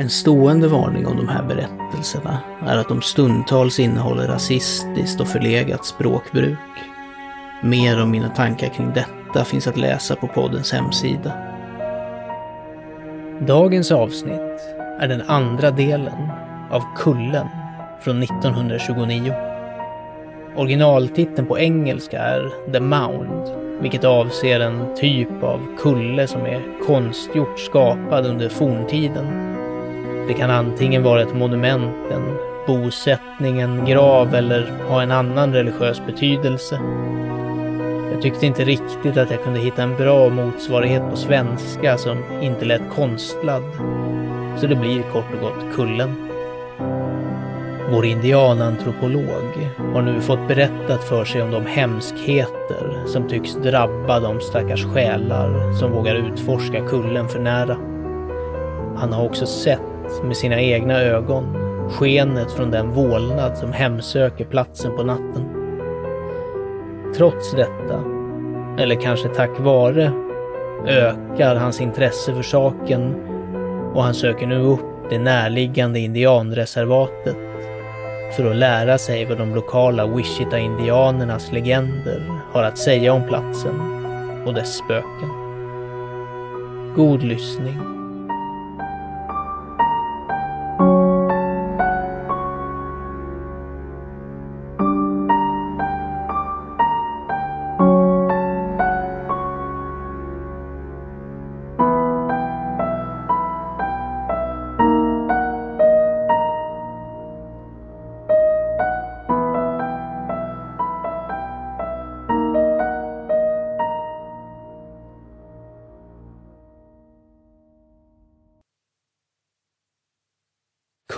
En stående varning om de här berättelserna är att de stundtals innehåller rasistiskt och förlegat språkbruk. Mer om mina tankar kring detta finns att läsa på poddens hemsida. Dagens avsnitt är den andra delen av Kullen från 1929. Originaltiteln på engelska är The Mound, vilket avser en typ av kulle som är konstgjort skapad under forntiden. Det kan antingen vara ett monument, en bosättning, en grav eller ha en annan religiös betydelse. Jag tyckte inte riktigt att jag kunde hitta en bra motsvarighet på svenska som inte lät konstlad. Så det blir kort och gott Kullen. Vår indianantropolog har nu fått berättat för sig om de hemskheter som tycks drabba de stackars själar som vågar utforska kullen för nära. Han har också sett med sina egna ögon skenet från den vålnad som hemsöker platsen på natten. Trots detta, eller kanske tack vare, ökar hans intresse för saken och han söker nu upp det närliggande indianreservatet för att lära sig vad de lokala Wichita-indianernas legender har att säga om platsen och dess spöken. God lyssning.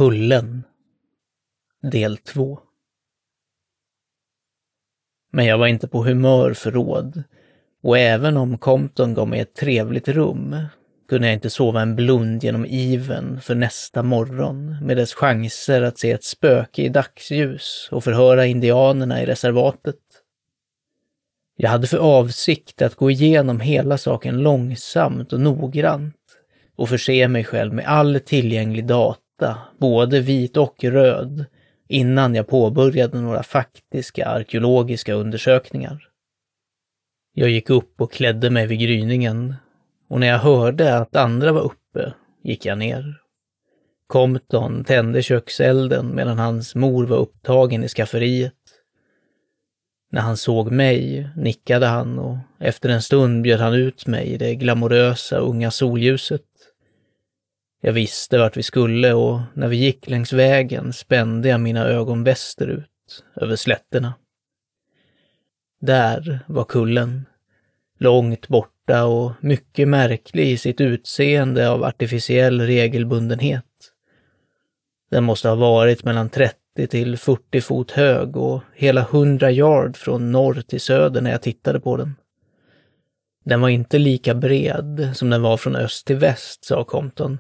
Kullen Del 2 Men jag var inte på humör för råd och även om Compton gav mig ett trevligt rum kunde jag inte sova en blund genom iven för nästa morgon med dess chanser att se ett spöke i dagsljus och förhöra indianerna i reservatet. Jag hade för avsikt att gå igenom hela saken långsamt och noggrant och förse mig själv med all tillgänglig data både vit och röd, innan jag påbörjade några faktiska arkeologiska undersökningar. Jag gick upp och klädde mig vid gryningen och när jag hörde att andra var uppe gick jag ner. Compton tände kökselden medan hans mor var upptagen i skafferiet. När han såg mig nickade han och efter en stund bjöd han ut mig i det glamorösa unga solljuset. Jag visste vart vi skulle och när vi gick längs vägen spände jag mina ögon västerut, över slätterna. Där var kullen, långt borta och mycket märklig i sitt utseende av artificiell regelbundenhet. Den måste ha varit mellan 30 till 40 fot hög och hela 100 yard från norr till söder när jag tittade på den. Den var inte lika bred som den var från öst till väst, sa Compton,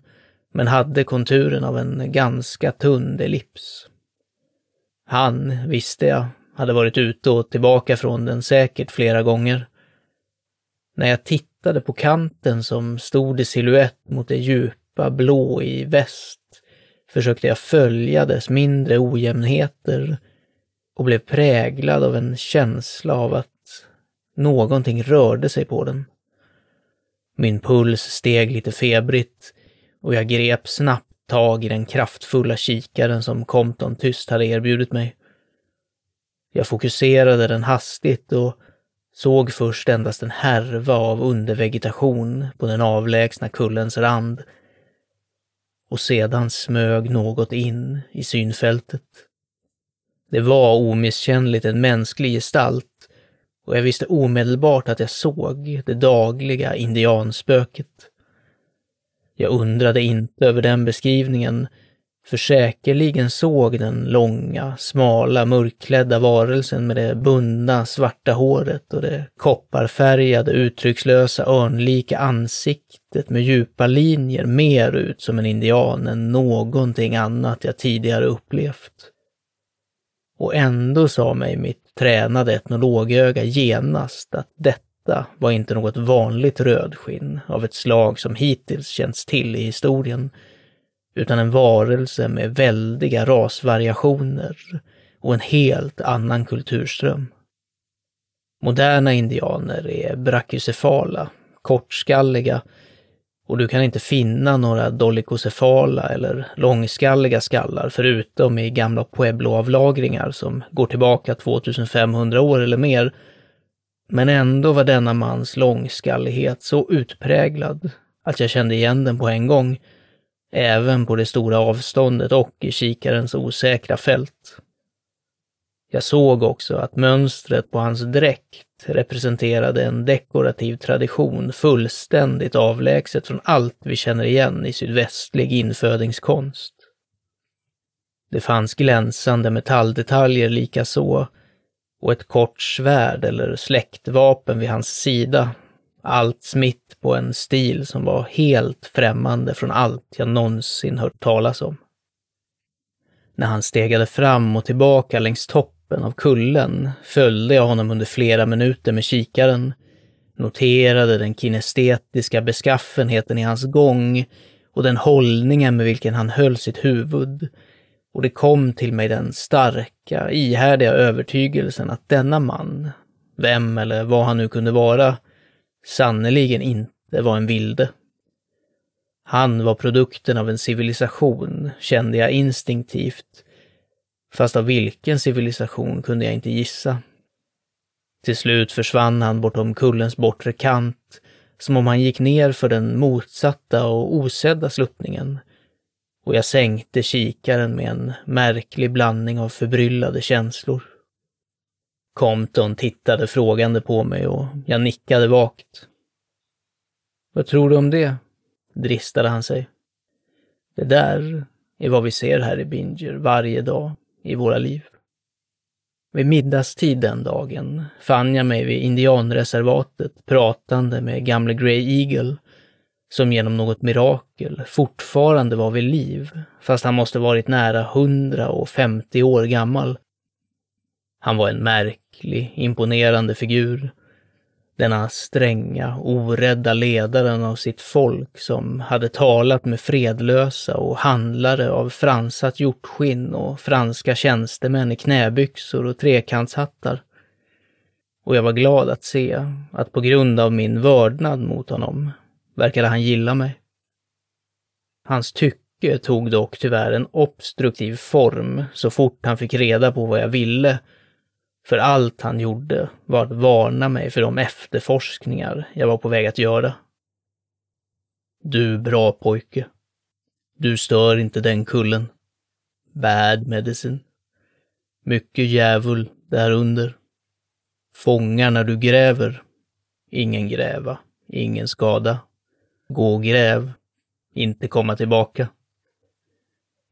men hade konturen av en ganska tunn ellips. Han, visste jag, hade varit ute och tillbaka från den säkert flera gånger. När jag tittade på kanten som stod i siluett mot det djupa blå i väst försökte jag följa dess mindre ojämnheter och blev präglad av en känsla av att någonting rörde sig på den. Min puls steg lite febrigt och jag grep snabbt tag i den kraftfulla kikaren som Compton tyst hade erbjudit mig. Jag fokuserade den hastigt och såg först endast en härva av undervegetation på den avlägsna kullens rand. Och sedan smög något in i synfältet. Det var omisskännligt en mänsklig gestalt och jag visste omedelbart att jag såg det dagliga indianspöket. Jag undrade inte över den beskrivningen, För säkerligen såg den långa, smala, mörkklädda varelsen med det bundna, svarta håret och det kopparfärgade, uttryckslösa, örnlika ansiktet med djupa linjer mer ut som en indian än någonting annat jag tidigare upplevt. Och ändå sa mig mitt tränade etnologöga genast att detta var inte något vanligt rödskinn av ett slag som hittills känts till i historien, utan en varelse med väldiga rasvariationer och en helt annan kulturström. Moderna indianer är brachycefala, kortskalliga, och du kan inte finna några dolikocefala eller långskalliga skallar förutom i gamla Pueblo-avlagringar som går tillbaka 2500 år eller mer. Men ändå var denna mans långskallighet så utpräglad att jag kände igen den på en gång även på det stora avståndet och i kikarens osäkra fält. Jag såg också att mönstret på hans dräkt representerade en dekorativ tradition fullständigt avlägset från allt vi känner igen i sydvästlig infödingskonst. Det fanns glänsande metalldetaljer likaså och ett kort svärd eller släktvapen vid hans sida allt smitt på en stil som var helt främmande från allt jag någonsin hört talas om. När han stegade fram och tillbaka längs toppen av kullen följde jag honom under flera minuter med kikaren, noterade den kinestetiska beskaffenheten i hans gång och den hållningen med vilken han höll sitt huvud. Och det kom till mig den starka, ihärdiga övertygelsen att denna man, vem eller vad han nu kunde vara, sannerligen inte var en vilde. Han var produkten av en civilisation, kände jag instinktivt, fast av vilken civilisation kunde jag inte gissa. Till slut försvann han bortom kullens bortre kant, som om han gick ner för den motsatta och osedda sluttningen, och jag sänkte kikaren med en märklig blandning av förbryllade känslor. Compton tittade frågande på mig och jag nickade vagt. Vad tror du om det? dristade han sig. Det där är vad vi ser här i Binger varje dag i våra liv. Vid middagstid den dagen fann jag mig vid indianreservatet pratande med gamle Grey Eagle, som genom något mirakel fortfarande var vid liv, fast han måste varit nära 150 år gammal han var en märklig, imponerande figur. Denna stränga, orädda ledaren av sitt folk som hade talat med fredlösa och handlare av fransat hjortskinn och franska tjänstemän i knäbyxor och trekantshattar. Och jag var glad att se att på grund av min vördnad mot honom verkade han gilla mig. Hans tycke tog dock tyvärr en obstruktiv form så fort han fick reda på vad jag ville för allt han gjorde var att varna mig för de efterforskningar jag var på väg att göra. Du bra pojke. Du stör inte den kullen. Bad medicine. Mycket djävul där under. Fångar när du gräver. Ingen gräva, ingen skada. Gå och gräv. Inte komma tillbaka.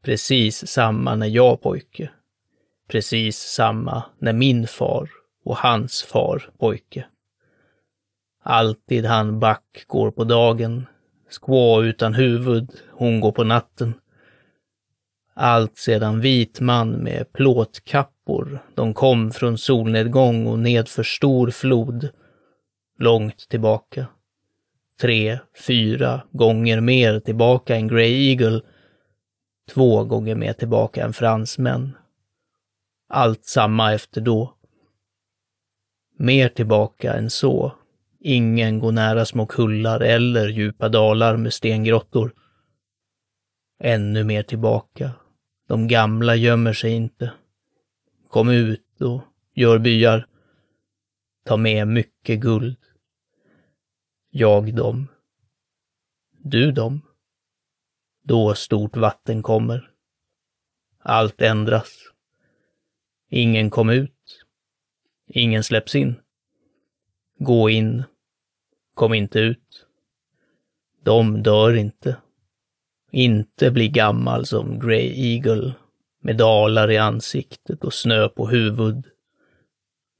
Precis samma när jag pojke Precis samma när min far och hans far pojke. Alltid han back går på dagen, skå utan huvud, hon går på natten. Allt sedan vit man med plåtkappor, de kom från solnedgång och nedför stor flod, långt tillbaka. Tre, fyra gånger mer tillbaka än Grey Eagle, två gånger mer tillbaka än fransmän allt samma efter då. Mer tillbaka än så. Ingen går nära små kullar eller djupa dalar med stengrottor. Ännu mer tillbaka. De gamla gömmer sig inte. Kom ut och gör byar. Ta med mycket guld. Jag dem. Du dem. Då stort vatten kommer. Allt ändras. Ingen kom ut. Ingen släpps in. Gå in. Kom inte ut. De dör inte. Inte bli gammal som Grey Eagle med dalar i ansiktet och snö på huvud.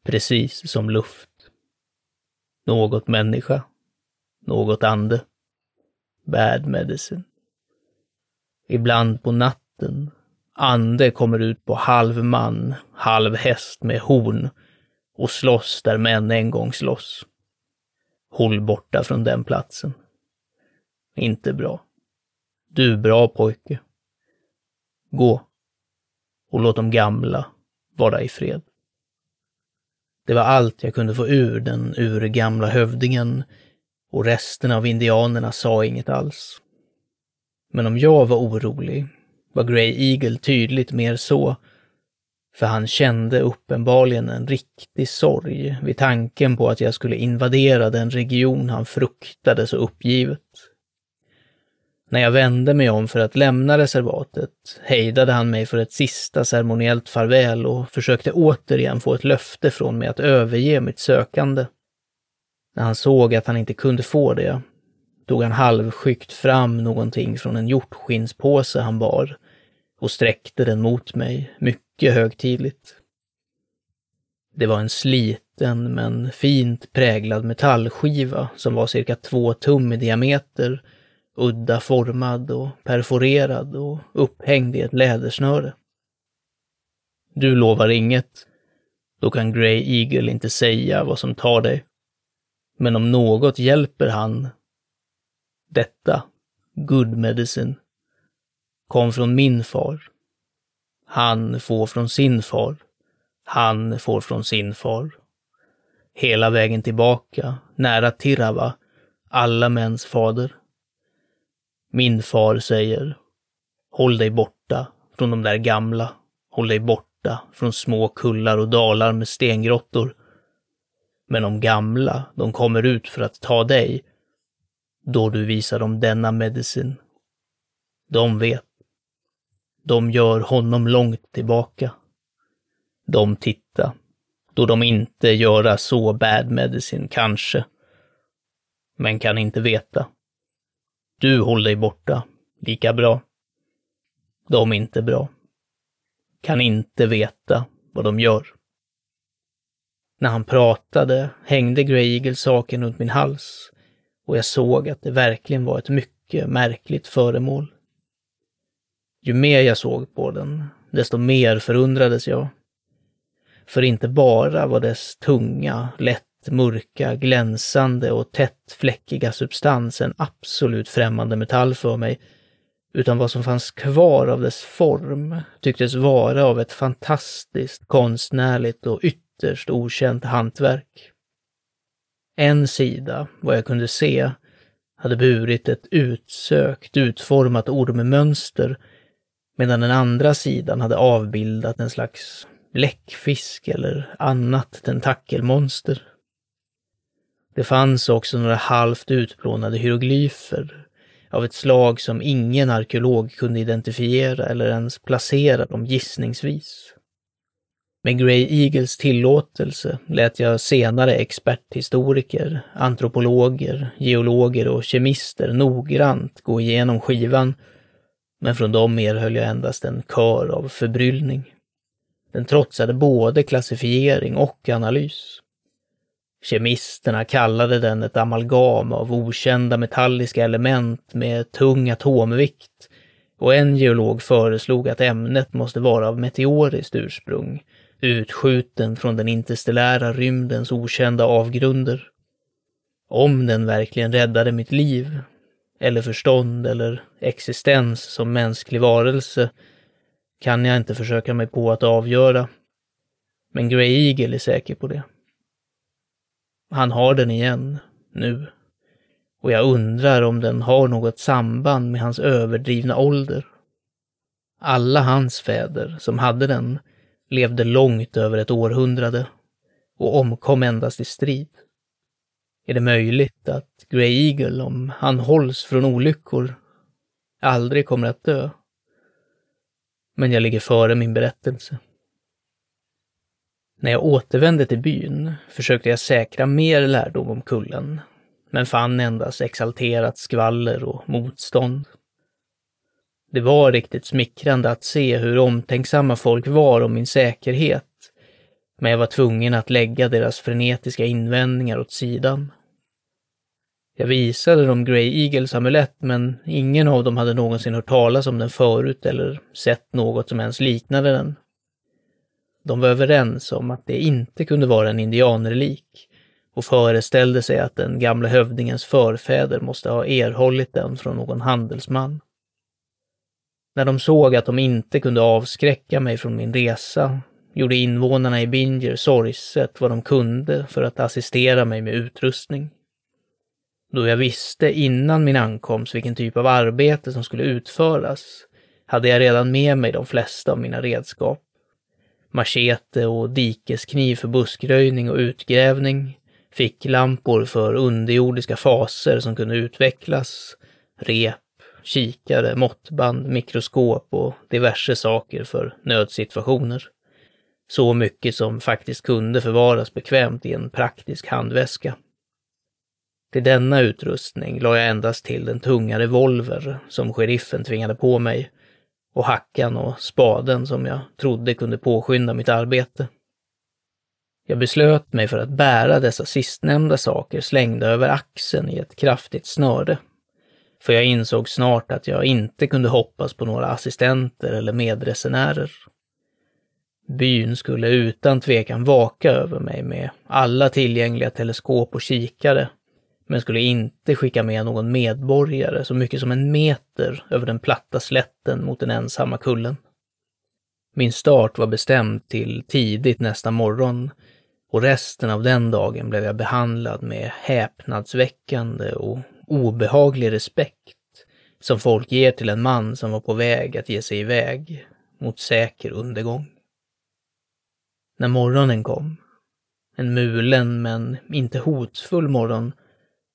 Precis som luft. Något människa. Något ande. Bad medicine. Ibland på natten. Ande kommer ut på halv man, halv häst med horn och slåss där män en gång slåss. Håll borta från den platsen. Inte bra. Du bra pojke. Gå. Och låt de gamla vara i fred. Det var allt jag kunde få ur den urgamla hövdingen och resten av indianerna sa inget alls. Men om jag var orolig var Grey Eagle tydligt mer så, för han kände uppenbarligen en riktig sorg vid tanken på att jag skulle invadera den region han fruktade så uppgivet. När jag vände mig om för att lämna reservatet hejdade han mig för ett sista ceremoniellt farväl och försökte återigen få ett löfte från mig att överge mitt sökande. När han såg att han inte kunde få det tog han halvskykt fram någonting från en hjortskinnspåse han bar och sträckte den mot mig, mycket högtidligt. Det var en sliten men fint präglad metallskiva som var cirka två tum i diameter, udda formad och perforerad och upphängd i ett lädersnöre. Du lovar inget, då kan Grey Eagle inte säga vad som tar dig. Men om något hjälper han detta, good medicine, kom från min far. Han får från sin far. Han får från sin far. Hela vägen tillbaka, nära Tirava, alla mäns fader. Min far säger, håll dig borta från de där gamla, håll dig borta från små kullar och dalar med stengrottor. Men de gamla, de kommer ut för att ta dig, då du visar dem denna medicin. De vet. De gör honom långt tillbaka. De titta, då de inte göra så bad medicin kanske, men kan inte veta. Du håller dig borta, lika bra. De är inte bra. Kan inte veta vad de gör. När han pratade hängde Grey Eagle saken runt min hals och jag såg att det verkligen var ett mycket märkligt föremål. Ju mer jag såg på den, desto mer förundrades jag. För inte bara var dess tunga, lätt mörka, glänsande och tätt fläckiga substans en absolut främmande metall för mig, utan vad som fanns kvar av dess form tycktes vara av ett fantastiskt konstnärligt och ytterst okänt hantverk. En sida, vad jag kunde se, hade burit ett utsökt, utformat ormmönster, medan den andra sidan hade avbildat en slags bläckfisk eller annat tentakelmonster. Det fanns också några halvt utplånade hieroglyfer av ett slag som ingen arkeolog kunde identifiera eller ens placera dem gissningsvis. Med Grey Eagles tillåtelse lät jag senare experthistoriker, antropologer, geologer och kemister noggrant gå igenom skivan, men från dem erhöll jag endast en kör av förbryllning. Den trotsade både klassifiering och analys. Kemisterna kallade den ett amalgam av okända metalliska element med tung atomvikt och en geolog föreslog att ämnet måste vara av meteoriskt ursprung, utskjuten från den interstellära rymdens okända avgrunder. Om den verkligen räddade mitt liv, eller förstånd eller existens som mänsklig varelse, kan jag inte försöka mig på att avgöra. Men Grey Eagle är säker på det. Han har den igen, nu. Och jag undrar om den har något samband med hans överdrivna ålder. Alla hans fäder som hade den levde långt över ett århundrade och omkom endast i strid. Är det möjligt att Grey Eagle, om han hålls från olyckor, aldrig kommer att dö? Men jag ligger före min berättelse. När jag återvände till byn försökte jag säkra mer lärdom om kullen, men fann endast exalterat skvaller och motstånd. Det var riktigt smickrande att se hur omtänksamma folk var om min säkerhet, men jag var tvungen att lägga deras frenetiska invändningar åt sidan. Jag visade dem Grey Eagles amulett, men ingen av dem hade någonsin hört talas om den förut eller sett något som ens liknade den. De var överens om att det inte kunde vara en indianrelik och föreställde sig att den gamla hövdingens förfäder måste ha erhållit den från någon handelsman. När de såg att de inte kunde avskräcka mig från min resa gjorde invånarna i Binger sorgset vad de kunde för att assistera mig med utrustning. Då jag visste innan min ankomst vilken typ av arbete som skulle utföras hade jag redan med mig de flesta av mina redskap. Machete och dikeskniv för buskröjning och utgrävning, ficklampor för underjordiska faser som kunde utvecklas, rep, kikare, måttband, mikroskop och diverse saker för nödsituationer. Så mycket som faktiskt kunde förvaras bekvämt i en praktisk handväska. Till denna utrustning la jag endast till den tunga revolver som sheriffen tvingade på mig och hackan och spaden som jag trodde kunde påskynda mitt arbete. Jag beslöt mig för att bära dessa sistnämnda saker slängda över axeln i ett kraftigt snöre. För jag insåg snart att jag inte kunde hoppas på några assistenter eller medresenärer. Byn skulle utan tvekan vaka över mig med alla tillgängliga teleskop och kikare, men skulle inte skicka med någon medborgare så mycket som en meter över den platta slätten mot den ensamma kullen. Min start var bestämd till tidigt nästa morgon och resten av den dagen blev jag behandlad med häpnadsväckande och obehaglig respekt som folk ger till en man som var på väg att ge sig iväg mot säker undergång. När morgonen kom, en mulen men inte hotfull morgon,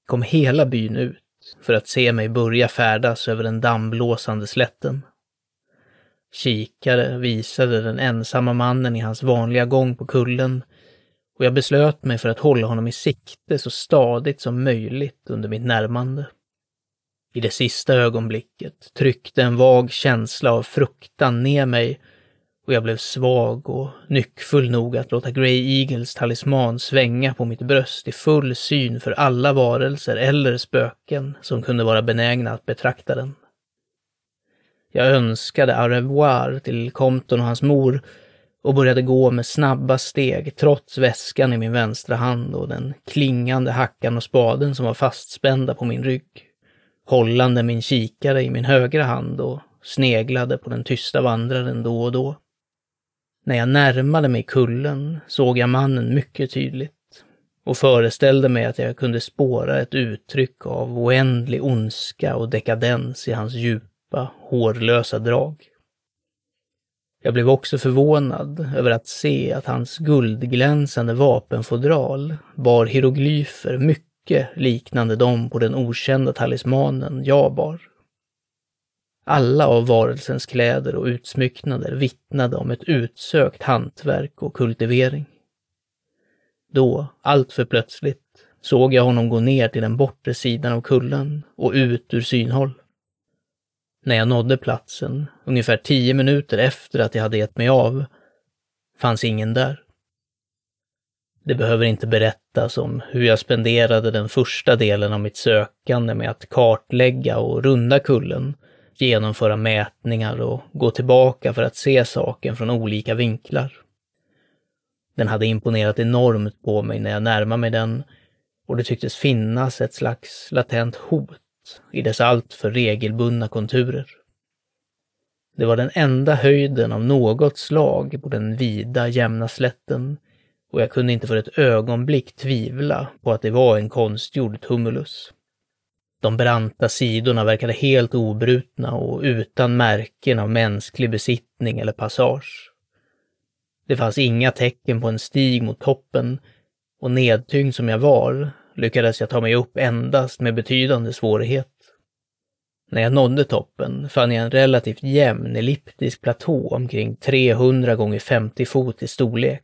kom hela byn ut för att se mig börja färdas över den dammblåsande slätten. Kikare visade den ensamma mannen i hans vanliga gång på kullen och jag beslöt mig för att hålla honom i sikte så stadigt som möjligt under mitt närmande. I det sista ögonblicket tryckte en vag känsla av fruktan ner mig och jag blev svag och nyckfull nog att låta Grey Eagles talisman svänga på mitt bröst i full syn för alla varelser eller spöken som kunde vara benägna att betrakta den. Jag önskade au revoir till Compton och hans mor och började gå med snabba steg trots väskan i min vänstra hand och den klingande hackan och spaden som var fastspända på min rygg, hållande min kikare i min högra hand och sneglade på den tysta vandraren då och då. När jag närmade mig kullen såg jag mannen mycket tydligt och föreställde mig att jag kunde spåra ett uttryck av oändlig ondska och dekadens i hans djupa, hårlösa drag. Jag blev också förvånad över att se att hans guldglänsande vapenfodral bar hieroglyfer mycket liknande dem på den okända talismanen jag bar. Alla av varelsens kläder och utsmycknader vittnade om ett utsökt hantverk och kultivering. Då, allt för plötsligt, såg jag honom gå ner till den bortre sidan av kullen och ut ur synhåll. När jag nådde platsen, ungefär tio minuter efter att jag hade gett mig av, fanns ingen där. Det behöver inte berättas om hur jag spenderade den första delen av mitt sökande med att kartlägga och runda kullen genomföra mätningar och gå tillbaka för att se saken från olika vinklar. Den hade imponerat enormt på mig när jag närmade mig den och det tycktes finnas ett slags latent hot i dess alltför regelbundna konturer. Det var den enda höjden av något slag på den vida, jämna slätten och jag kunde inte för ett ögonblick tvivla på att det var en konstgjord tumulus. De branta sidorna verkade helt obrutna och utan märken av mänsklig besittning eller passage. Det fanns inga tecken på en stig mot toppen och nedtyngd som jag var lyckades jag ta mig upp endast med betydande svårighet. När jag nådde toppen fann jag en relativt jämn elliptisk platå omkring 300 gånger 50 fot i storlek,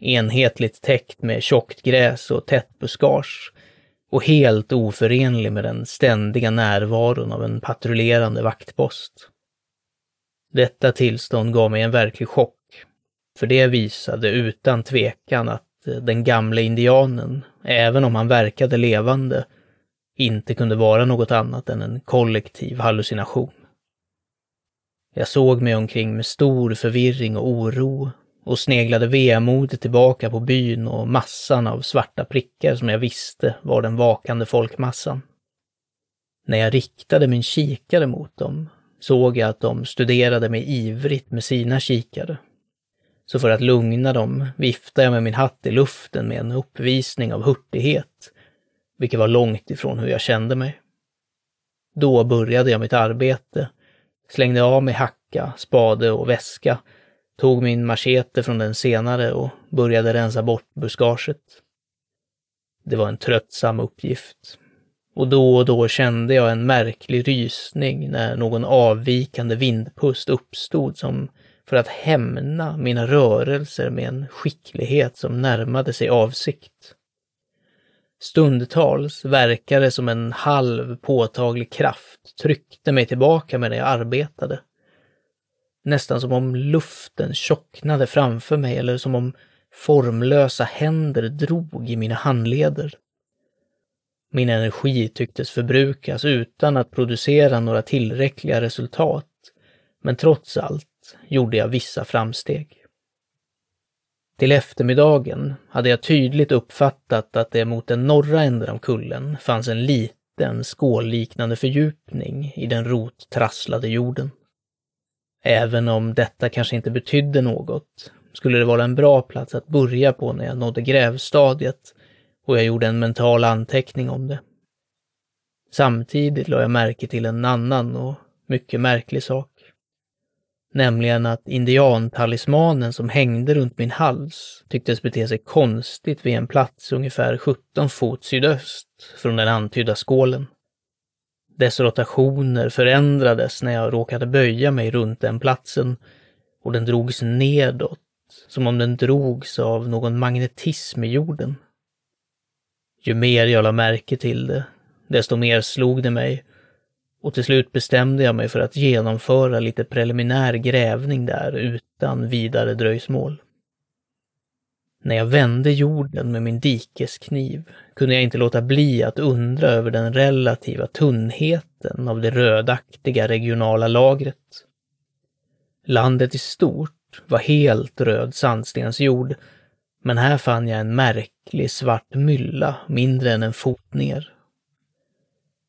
enhetligt täckt med tjockt gräs och tätt buskage och helt oförenlig med den ständiga närvaron av en patrullerande vaktpost. Detta tillstånd gav mig en verklig chock, för det visade utan tvekan att den gamle indianen, även om han verkade levande, inte kunde vara något annat än en kollektiv hallucination. Jag såg mig omkring med stor förvirring och oro och sneglade vemodigt tillbaka på byn och massan av svarta prickar som jag visste var den vakande folkmassan. När jag riktade min kikare mot dem såg jag att de studerade mig ivrigt med sina kikare. Så för att lugna dem viftade jag med min hatt i luften med en uppvisning av hurtighet, vilket var långt ifrån hur jag kände mig. Då började jag mitt arbete, slängde av mig hacka, spade och väska, tog min machete från den senare och började rensa bort buskaget. Det var en tröttsam uppgift, och då och då kände jag en märklig rysning när någon avvikande vindpust uppstod som för att hämna mina rörelser med en skicklighet som närmade sig avsikt. Stundtals verkade som en halv påtaglig kraft tryckte mig tillbaka medan jag arbetade. Nästan som om luften tjocknade framför mig eller som om formlösa händer drog i mina handleder. Min energi tycktes förbrukas utan att producera några tillräckliga resultat, men trots allt gjorde jag vissa framsteg. Till eftermiddagen hade jag tydligt uppfattat att det mot den norra änden av kullen fanns en liten skålliknande fördjupning i den rottrasslade jorden. Även om detta kanske inte betydde något skulle det vara en bra plats att börja på när jag nådde grävstadiet och jag gjorde en mental anteckning om det. Samtidigt la jag märke till en annan och mycket märklig sak. Nämligen att indiantalismanen som hängde runt min hals tycktes bete sig konstigt vid en plats ungefär 17 fot sydöst från den antydda skålen. Dess rotationer förändrades när jag råkade böja mig runt den platsen och den drogs nedåt, som om den drogs av någon magnetism i jorden. Ju mer jag la märke till det, desto mer slog det mig och till slut bestämde jag mig för att genomföra lite preliminär grävning där utan vidare dröjsmål. När jag vände jorden med min dikeskniv kunde jag inte låta bli att undra över den relativa tunnheten av det rödaktiga regionala lagret. Landet i stort var helt röd sandstensjord men här fann jag en märklig svart mylla mindre än en fot ner.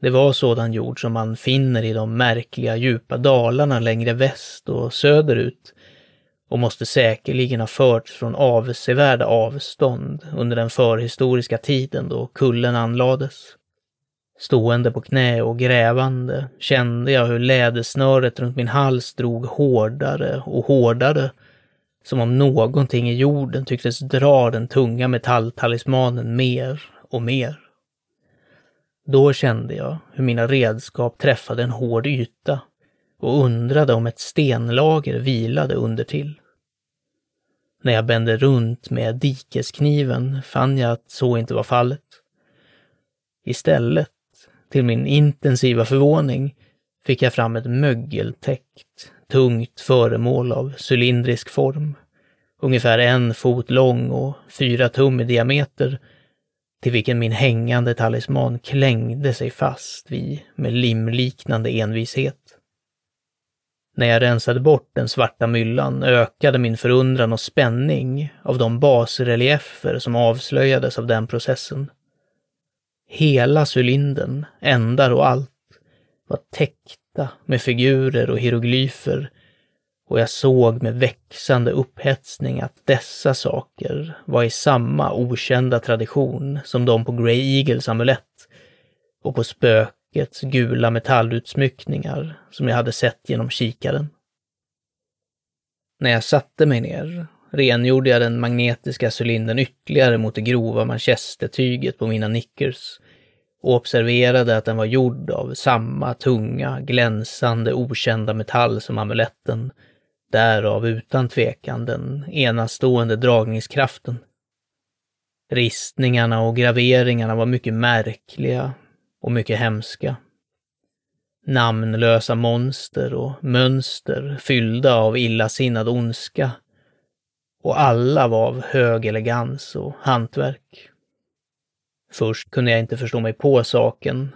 Det var sådan jord som man finner i de märkliga djupa dalarna längre väst och söderut och måste säkerligen ha förts från avsevärda avstånd under den förhistoriska tiden då kullen anlades. Stående på knä och grävande kände jag hur lädersnöret runt min hals drog hårdare och hårdare som om någonting i jorden tycktes dra den tunga metalltalismanen mer och mer. Då kände jag hur mina redskap träffade en hård yta och undrade om ett stenlager vilade under till. När jag bände runt med dikeskniven fann jag att så inte var fallet. Istället, till min intensiva förvåning, fick jag fram ett mögeltäckt, tungt föremål av cylindrisk form, ungefär en fot lång och fyra tum i diameter, till vilken min hängande talisman klängde sig fast vid med limliknande envishet. När jag rensade bort den svarta myllan ökade min förundran och spänning av de basreliefer som avslöjades av den processen. Hela cylindern, ändar och allt, var täckta med figurer och hieroglyfer och jag såg med växande upphetsning att dessa saker var i samma okända tradition som de på Grey Eagles amulett och på spökets gula metallutsmyckningar som jag hade sett genom kikaren. När jag satte mig ner rengjorde jag den magnetiska cylindern ytterligare mot det grova manchestertyget på mina nickers och observerade att den var gjord av samma tunga, glänsande, okända metall som amuletten Därav utan tvekan den enastående dragningskraften. Ristningarna och graveringarna var mycket märkliga och mycket hemska. namnlösa monster och mönster fyllda av illasinnad ondska. Och alla var av hög elegans och hantverk. Först kunde jag inte förstå mig på saken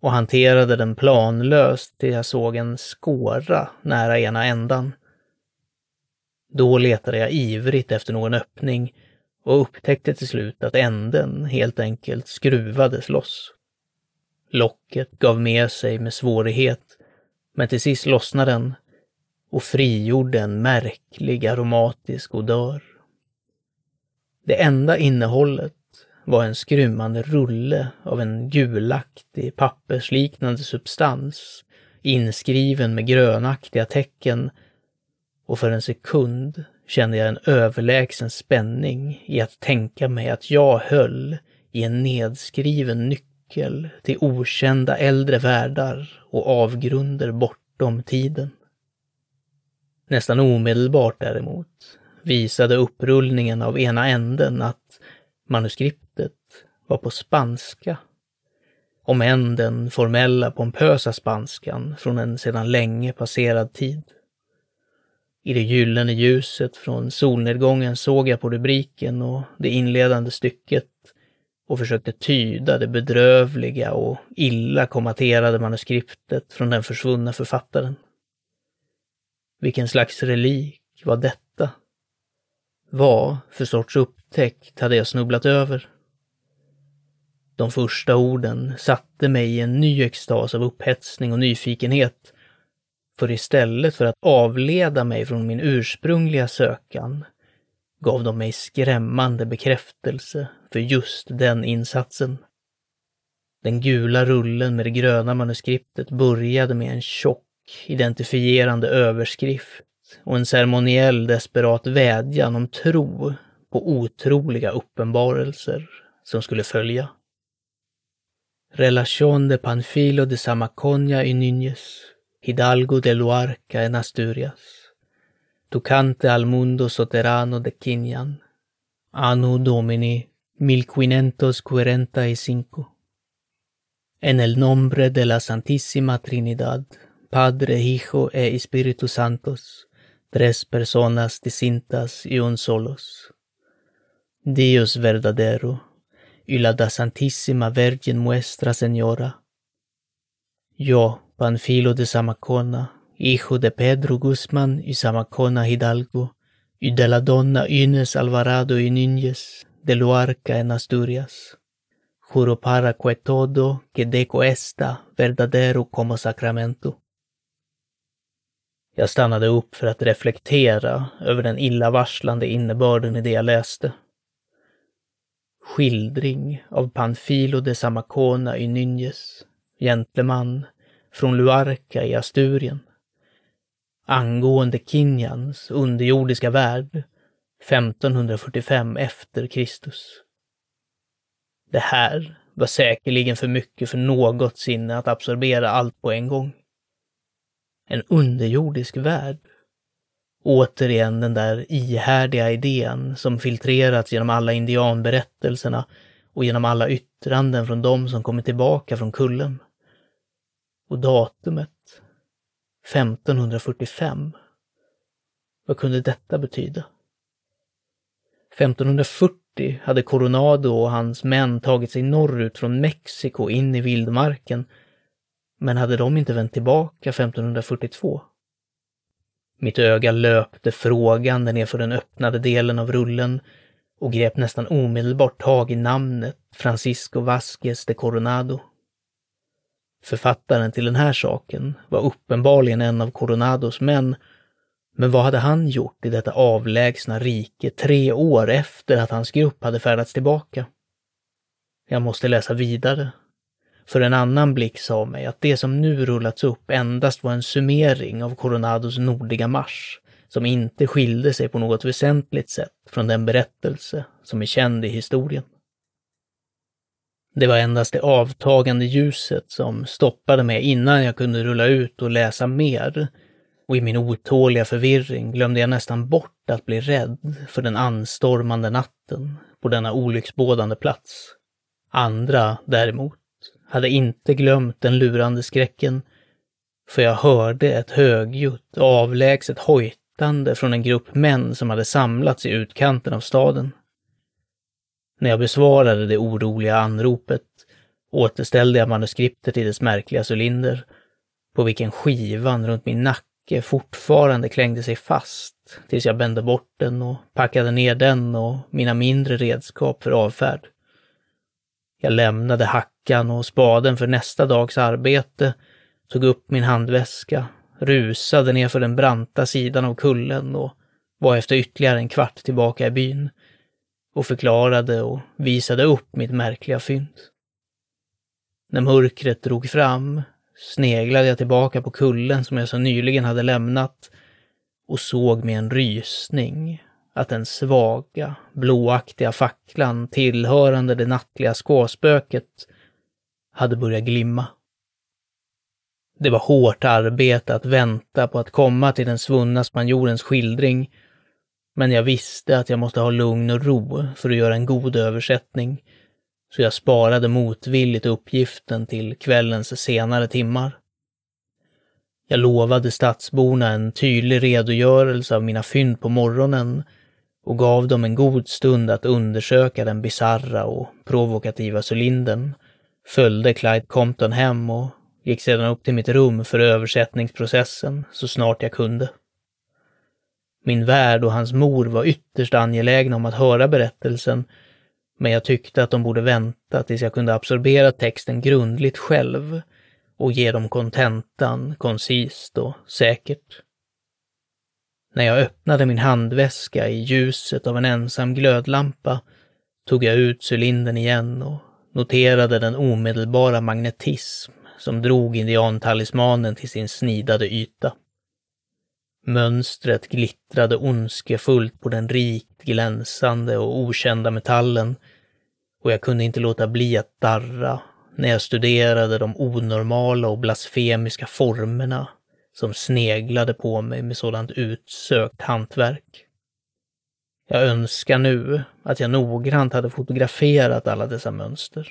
och hanterade den planlöst till jag såg en skåra nära ena ändan. Då letade jag ivrigt efter någon öppning och upptäckte till slut att änden helt enkelt skruvades loss. Locket gav med sig med svårighet, men till sist lossnade den och frigjorde en märklig aromatisk odör. Det enda innehållet var en skrymmande rulle av en gulaktig pappersliknande substans inskriven med grönaktiga tecken och för en sekund kände jag en överlägsen spänning i att tänka mig att jag höll i en nedskriven nyckel till okända äldre världar och avgrunder bortom tiden. Nästan omedelbart däremot visade upprullningen av ena änden att manuskriptet var på spanska. Om än den formella pompösa spanskan från en sedan länge passerad tid. I det gyllene ljuset från solnedgången såg jag på rubriken och det inledande stycket och försökte tyda det bedrövliga och illa kommaterade manuskriptet från den försvunna författaren. Vilken slags relik var detta? Vad för sorts upptäckt hade jag snubblat över? De första orden satte mig i en ny extas av upphetsning och nyfikenhet för istället för att avleda mig från min ursprungliga sökan gav de mig skrämmande bekräftelse för just den insatsen. Den gula rullen med det gröna manuskriptet började med en tjock, identifierande överskrift och en ceremoniell desperat vädjan om tro på otroliga uppenbarelser som skulle följa. Relation de Panfilo de Samaconia y Núñez Hidalgo de Luarca en Asturias, Tucante al mundo soterrano de Quinian, Anno Domini 1545. En el nombre de la Santísima Trinidad, Padre, Hijo e Espíritu Santos, tres personas distintas y un solos. Dios verdadero, y la da Santísima Virgen Nuestra Señora. Yo, Panfilo de Samacona, hijo de Pedro Guzmán y Samacona Hidalgo, y de la donna Inés Alvarado y Núñez de Luarca en Asturias. Juro para que todo que deco esta verdadero como sacramento. Jag stannade upp för att reflektera över den illavarslande innebörden i det jag läste. Skildring av Panfilo de Samacona y Núñez, gentleman från Luarca i Asturien. Angående Kinyans underjordiska värld 1545 efter Kristus. Det här var säkerligen för mycket för något sinne att absorbera allt på en gång. En underjordisk värld. Återigen den där ihärdiga idén som filtrerats genom alla indianberättelserna och genom alla yttranden från de som kommit tillbaka från kullen. Och datumet 1545. Vad kunde detta betyda? 1540 hade Coronado och hans män tagit sig norrut från Mexiko in i vildmarken, men hade de inte vänt tillbaka 1542? Mitt öga löpte frågande nerför den öppnade delen av rullen och grep nästan omedelbart tag i namnet Francisco Vasquez de Coronado. Författaren till den här saken var uppenbarligen en av Coronados män, men vad hade han gjort i detta avlägsna rike tre år efter att hans grupp hade färdats tillbaka? Jag måste läsa vidare. För en annan blick sa mig att det som nu rullats upp endast var en summering av Coronados nordliga marsch, som inte skilde sig på något väsentligt sätt från den berättelse som är känd i historien. Det var endast det avtagande ljuset som stoppade mig innan jag kunde rulla ut och läsa mer. Och i min otåliga förvirring glömde jag nästan bort att bli rädd för den anstormande natten på denna olycksbådande plats. Andra, däremot, hade inte glömt den lurande skräcken För jag hörde ett högljutt, avlägset hojtande från en grupp män som hade samlats i utkanten av staden. När jag besvarade det oroliga anropet återställde jag manuskriptet i dess märkliga cylinder, på vilken skivan runt min nacke fortfarande klängde sig fast tills jag bände bort den och packade ner den och mina mindre redskap för avfärd. Jag lämnade hackan och spaden för nästa dags arbete, tog upp min handväska, rusade ner för den branta sidan av kullen och var efter ytterligare en kvart tillbaka i byn och förklarade och visade upp mitt märkliga fynd. När mörkret drog fram sneglade jag tillbaka på kullen som jag så nyligen hade lämnat och såg med en rysning att den svaga, blåaktiga facklan tillhörande det nattliga skåspöket hade börjat glimma. Det var hårt arbete att vänta på att komma till den svunna spanjorens skildring, men jag visste att jag måste ha lugn och ro för att göra en god översättning, så jag sparade motvilligt uppgiften till kvällens senare timmar. Jag lovade stadsborna en tydlig redogörelse av mina fynd på morgonen och gav dem en god stund att undersöka den bizarra och provokativa cylindern, följde Clyde Compton hem och gick sedan upp till mitt rum för översättningsprocessen så snart jag kunde. Min värd och hans mor var ytterst angelägna om att höra berättelsen, men jag tyckte att de borde vänta tills jag kunde absorbera texten grundligt själv och ge dem kontentan koncist och säkert. När jag öppnade min handväska i ljuset av en ensam glödlampa tog jag ut cylindern igen och noterade den omedelbara magnetism som drog indiantalismanen till sin snidade yta. Mönstret glittrade ondskefullt på den rikt glänsande och okända metallen och jag kunde inte låta bli att darra när jag studerade de onormala och blasfemiska formerna som sneglade på mig med sådant utsökt hantverk. Jag önskar nu att jag noggrant hade fotograferat alla dessa mönster.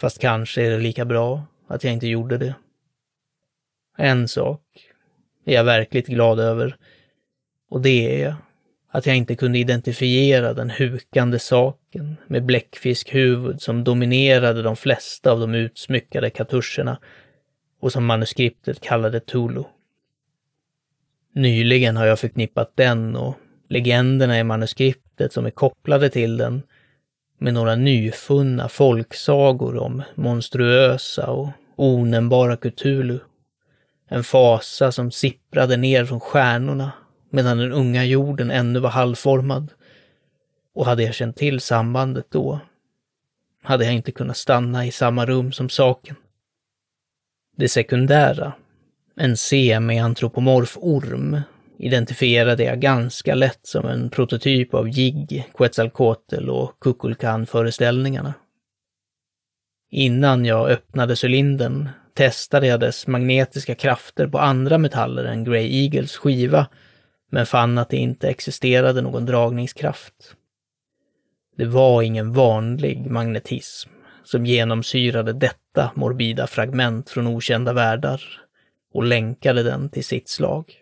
Fast kanske är det lika bra att jag inte gjorde det. En sak är jag verkligt glad över och det är att jag inte kunde identifiera den hukande saken med bläckfiskhuvud som dominerade de flesta av de utsmyckade katuscherna och som manuskriptet kallade Tulu. Nyligen har jag förknippat den och legenderna i manuskriptet som är kopplade till den med några nyfunna folksagor om monstruösa och onämnbara Cthulhu. En fasa som sipprade ner från stjärnorna medan den unga jorden ännu var halvformad. Och hade jag känt till sambandet då, hade jag inte kunnat stanna i samma rum som saken. Det sekundära, en semi-antropomorf orm, identifierade jag ganska lätt som en prototyp av Jig, Quetzalcoatl och Kukulkan-föreställningarna. Innan jag öppnade cylindern testade jag dess magnetiska krafter på andra metaller än Grey Eagles skiva, men fann att det inte existerade någon dragningskraft. Det var ingen vanlig magnetism som genomsyrade detta morbida fragment från okända världar och länkade den till sitt slag.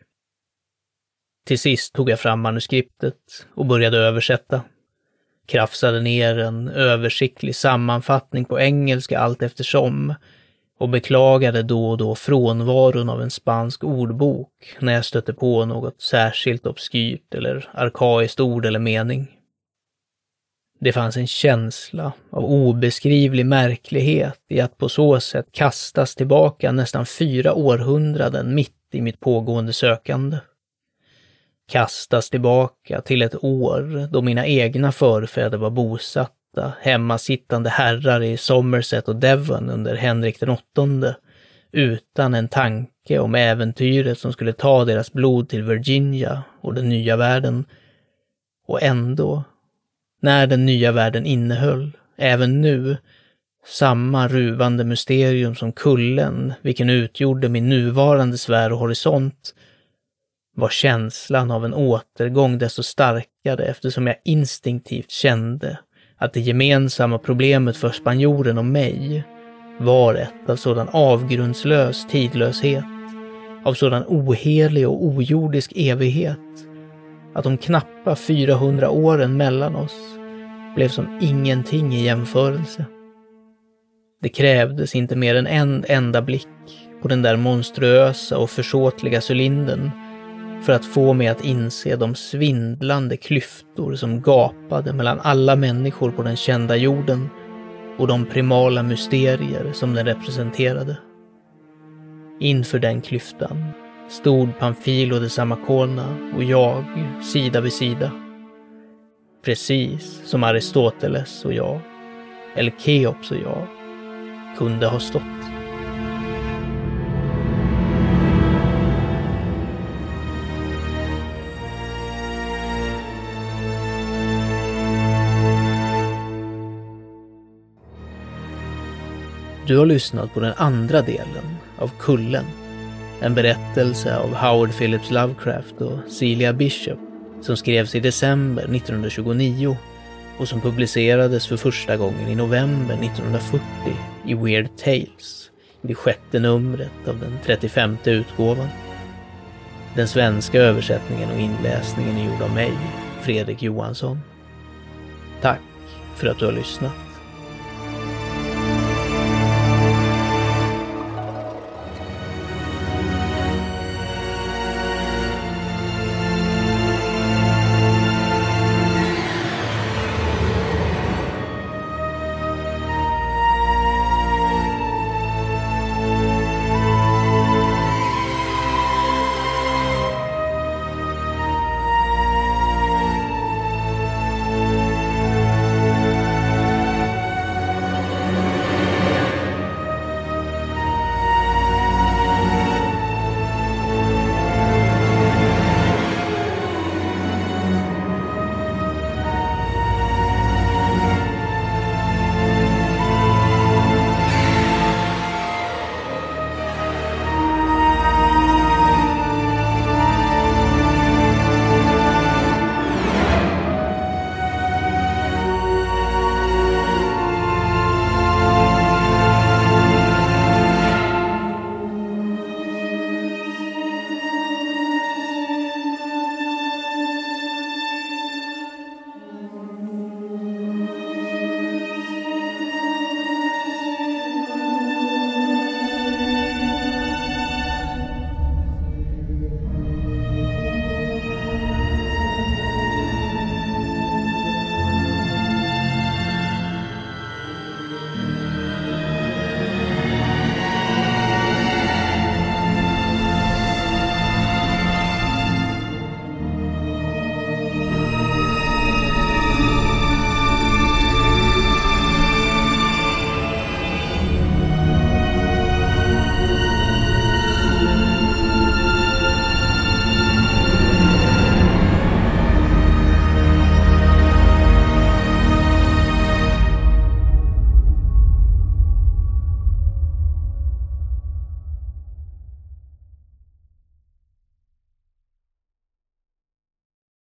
Till sist tog jag fram manuskriptet och började översätta. Krafsade ner en översiktlig sammanfattning på engelska allt eftersom och beklagade då och då frånvaron av en spansk ordbok när jag stötte på något särskilt obskyrt eller arkaiskt ord eller mening. Det fanns en känsla av obeskrivlig märklighet i att på så sätt kastas tillbaka nästan fyra århundraden mitt i mitt pågående sökande. Kastas tillbaka till ett år då mina egna förfäder var bosatta, hemmasittande herrar i Somerset och Devon under Henrik den åttonde, utan en tanke om äventyret som skulle ta deras blod till Virginia och den nya världen. Och ändå när den nya världen innehöll, även nu, samma ruvande mysterium som kullen, vilken utgjorde min nuvarande sfär och horisont, var känslan av en återgång desto starkare eftersom jag instinktivt kände att det gemensamma problemet för spanjoren och mig var ett av sådan avgrundslös tidlöshet, av sådan ohelig och ojordisk evighet, att de knappa 400 åren mellan oss blev som ingenting i jämförelse. Det krävdes inte mer än en enda blick på den där monstruösa och försåtliga cylindern för att få mig att inse de svindlande klyftor som gapade mellan alla människor på den kända jorden och de primala mysterier som den representerade. Inför den klyftan stod Pamfilo de Samacona och jag sida vid sida. Precis som Aristoteles och jag, eller Keops och jag, kunde ha stått. Du har lyssnat på den andra delen av Kullen. En berättelse av Howard Phillips Lovecraft och Celia Bishop som skrevs i december 1929 och som publicerades för första gången i november 1940 i Weird Tales, i det sjätte numret av den 35 utgåvan. Den svenska översättningen och inläsningen är gjord av mig, Fredrik Johansson. Tack för att du har lyssnat.